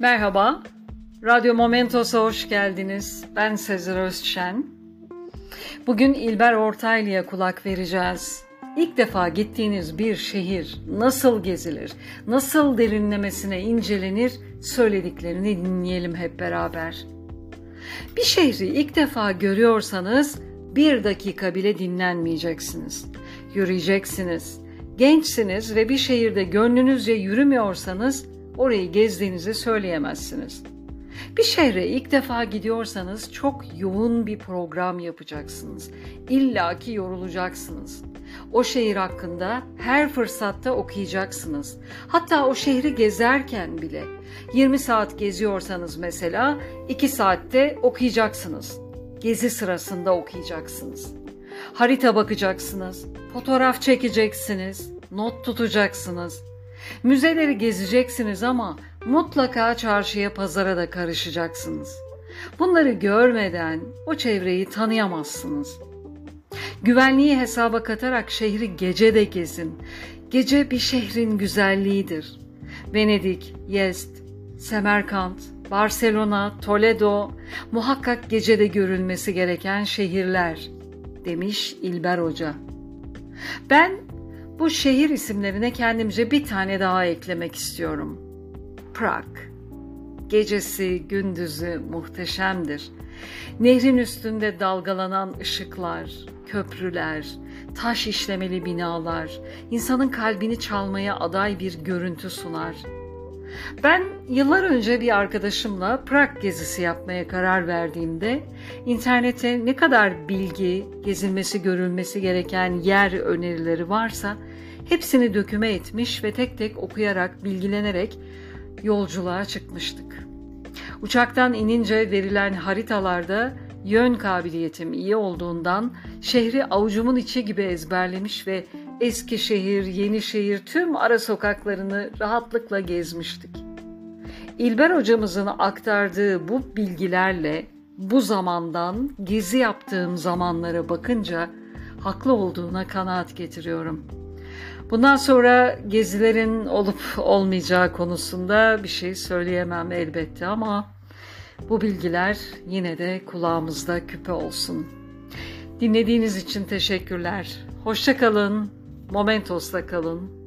Merhaba, Radyo Momentos'a hoş geldiniz. Ben Sezer Özçen. Bugün İlber Ortaylı'ya kulak vereceğiz. İlk defa gittiğiniz bir şehir nasıl gezilir, nasıl derinlemesine incelenir söylediklerini dinleyelim hep beraber. Bir şehri ilk defa görüyorsanız bir dakika bile dinlenmeyeceksiniz. Yürüyeceksiniz. Gençsiniz ve bir şehirde gönlünüzce yürümüyorsanız orayı gezdiğinizi söyleyemezsiniz. Bir şehre ilk defa gidiyorsanız çok yoğun bir program yapacaksınız. İlla ki yorulacaksınız. O şehir hakkında her fırsatta okuyacaksınız. Hatta o şehri gezerken bile 20 saat geziyorsanız mesela 2 saatte okuyacaksınız. Gezi sırasında okuyacaksınız. Harita bakacaksınız, fotoğraf çekeceksiniz, not tutacaksınız. Müzeleri gezeceksiniz ama mutlaka çarşıya pazara da karışacaksınız. Bunları görmeden o çevreyi tanıyamazsınız. Güvenliği hesaba katarak şehri gece de gezin. Gece bir şehrin güzelliğidir. Venedik, Yest, Semerkant, Barcelona, Toledo muhakkak gecede görülmesi gereken şehirler demiş İlber Hoca. Ben bu şehir isimlerine kendimce bir tane daha eklemek istiyorum. Prag. Gecesi, gündüzü muhteşemdir. Nehrin üstünde dalgalanan ışıklar, köprüler, taş işlemeli binalar, insanın kalbini çalmaya aday bir görüntü sunar. Ben yıllar önce bir arkadaşımla Prag gezisi yapmaya karar verdiğimde internete ne kadar bilgi, gezilmesi, görülmesi gereken yer önerileri varsa hepsini döküme etmiş ve tek tek okuyarak, bilgilenerek yolculuğa çıkmıştık. Uçaktan inince verilen haritalarda yön kabiliyetim iyi olduğundan şehri avucumun içi gibi ezberlemiş ve eski şehir, yeni şehir tüm ara sokaklarını rahatlıkla gezmiştik. İlber hocamızın aktardığı bu bilgilerle bu zamandan gezi yaptığım zamanlara bakınca haklı olduğuna kanaat getiriyorum. Bundan sonra gezilerin olup olmayacağı konusunda bir şey söyleyemem elbette ama bu bilgiler yine de kulağımızda küpe olsun. Dinlediğiniz için teşekkürler. Hoşça kalın. Momentos'ta kalın.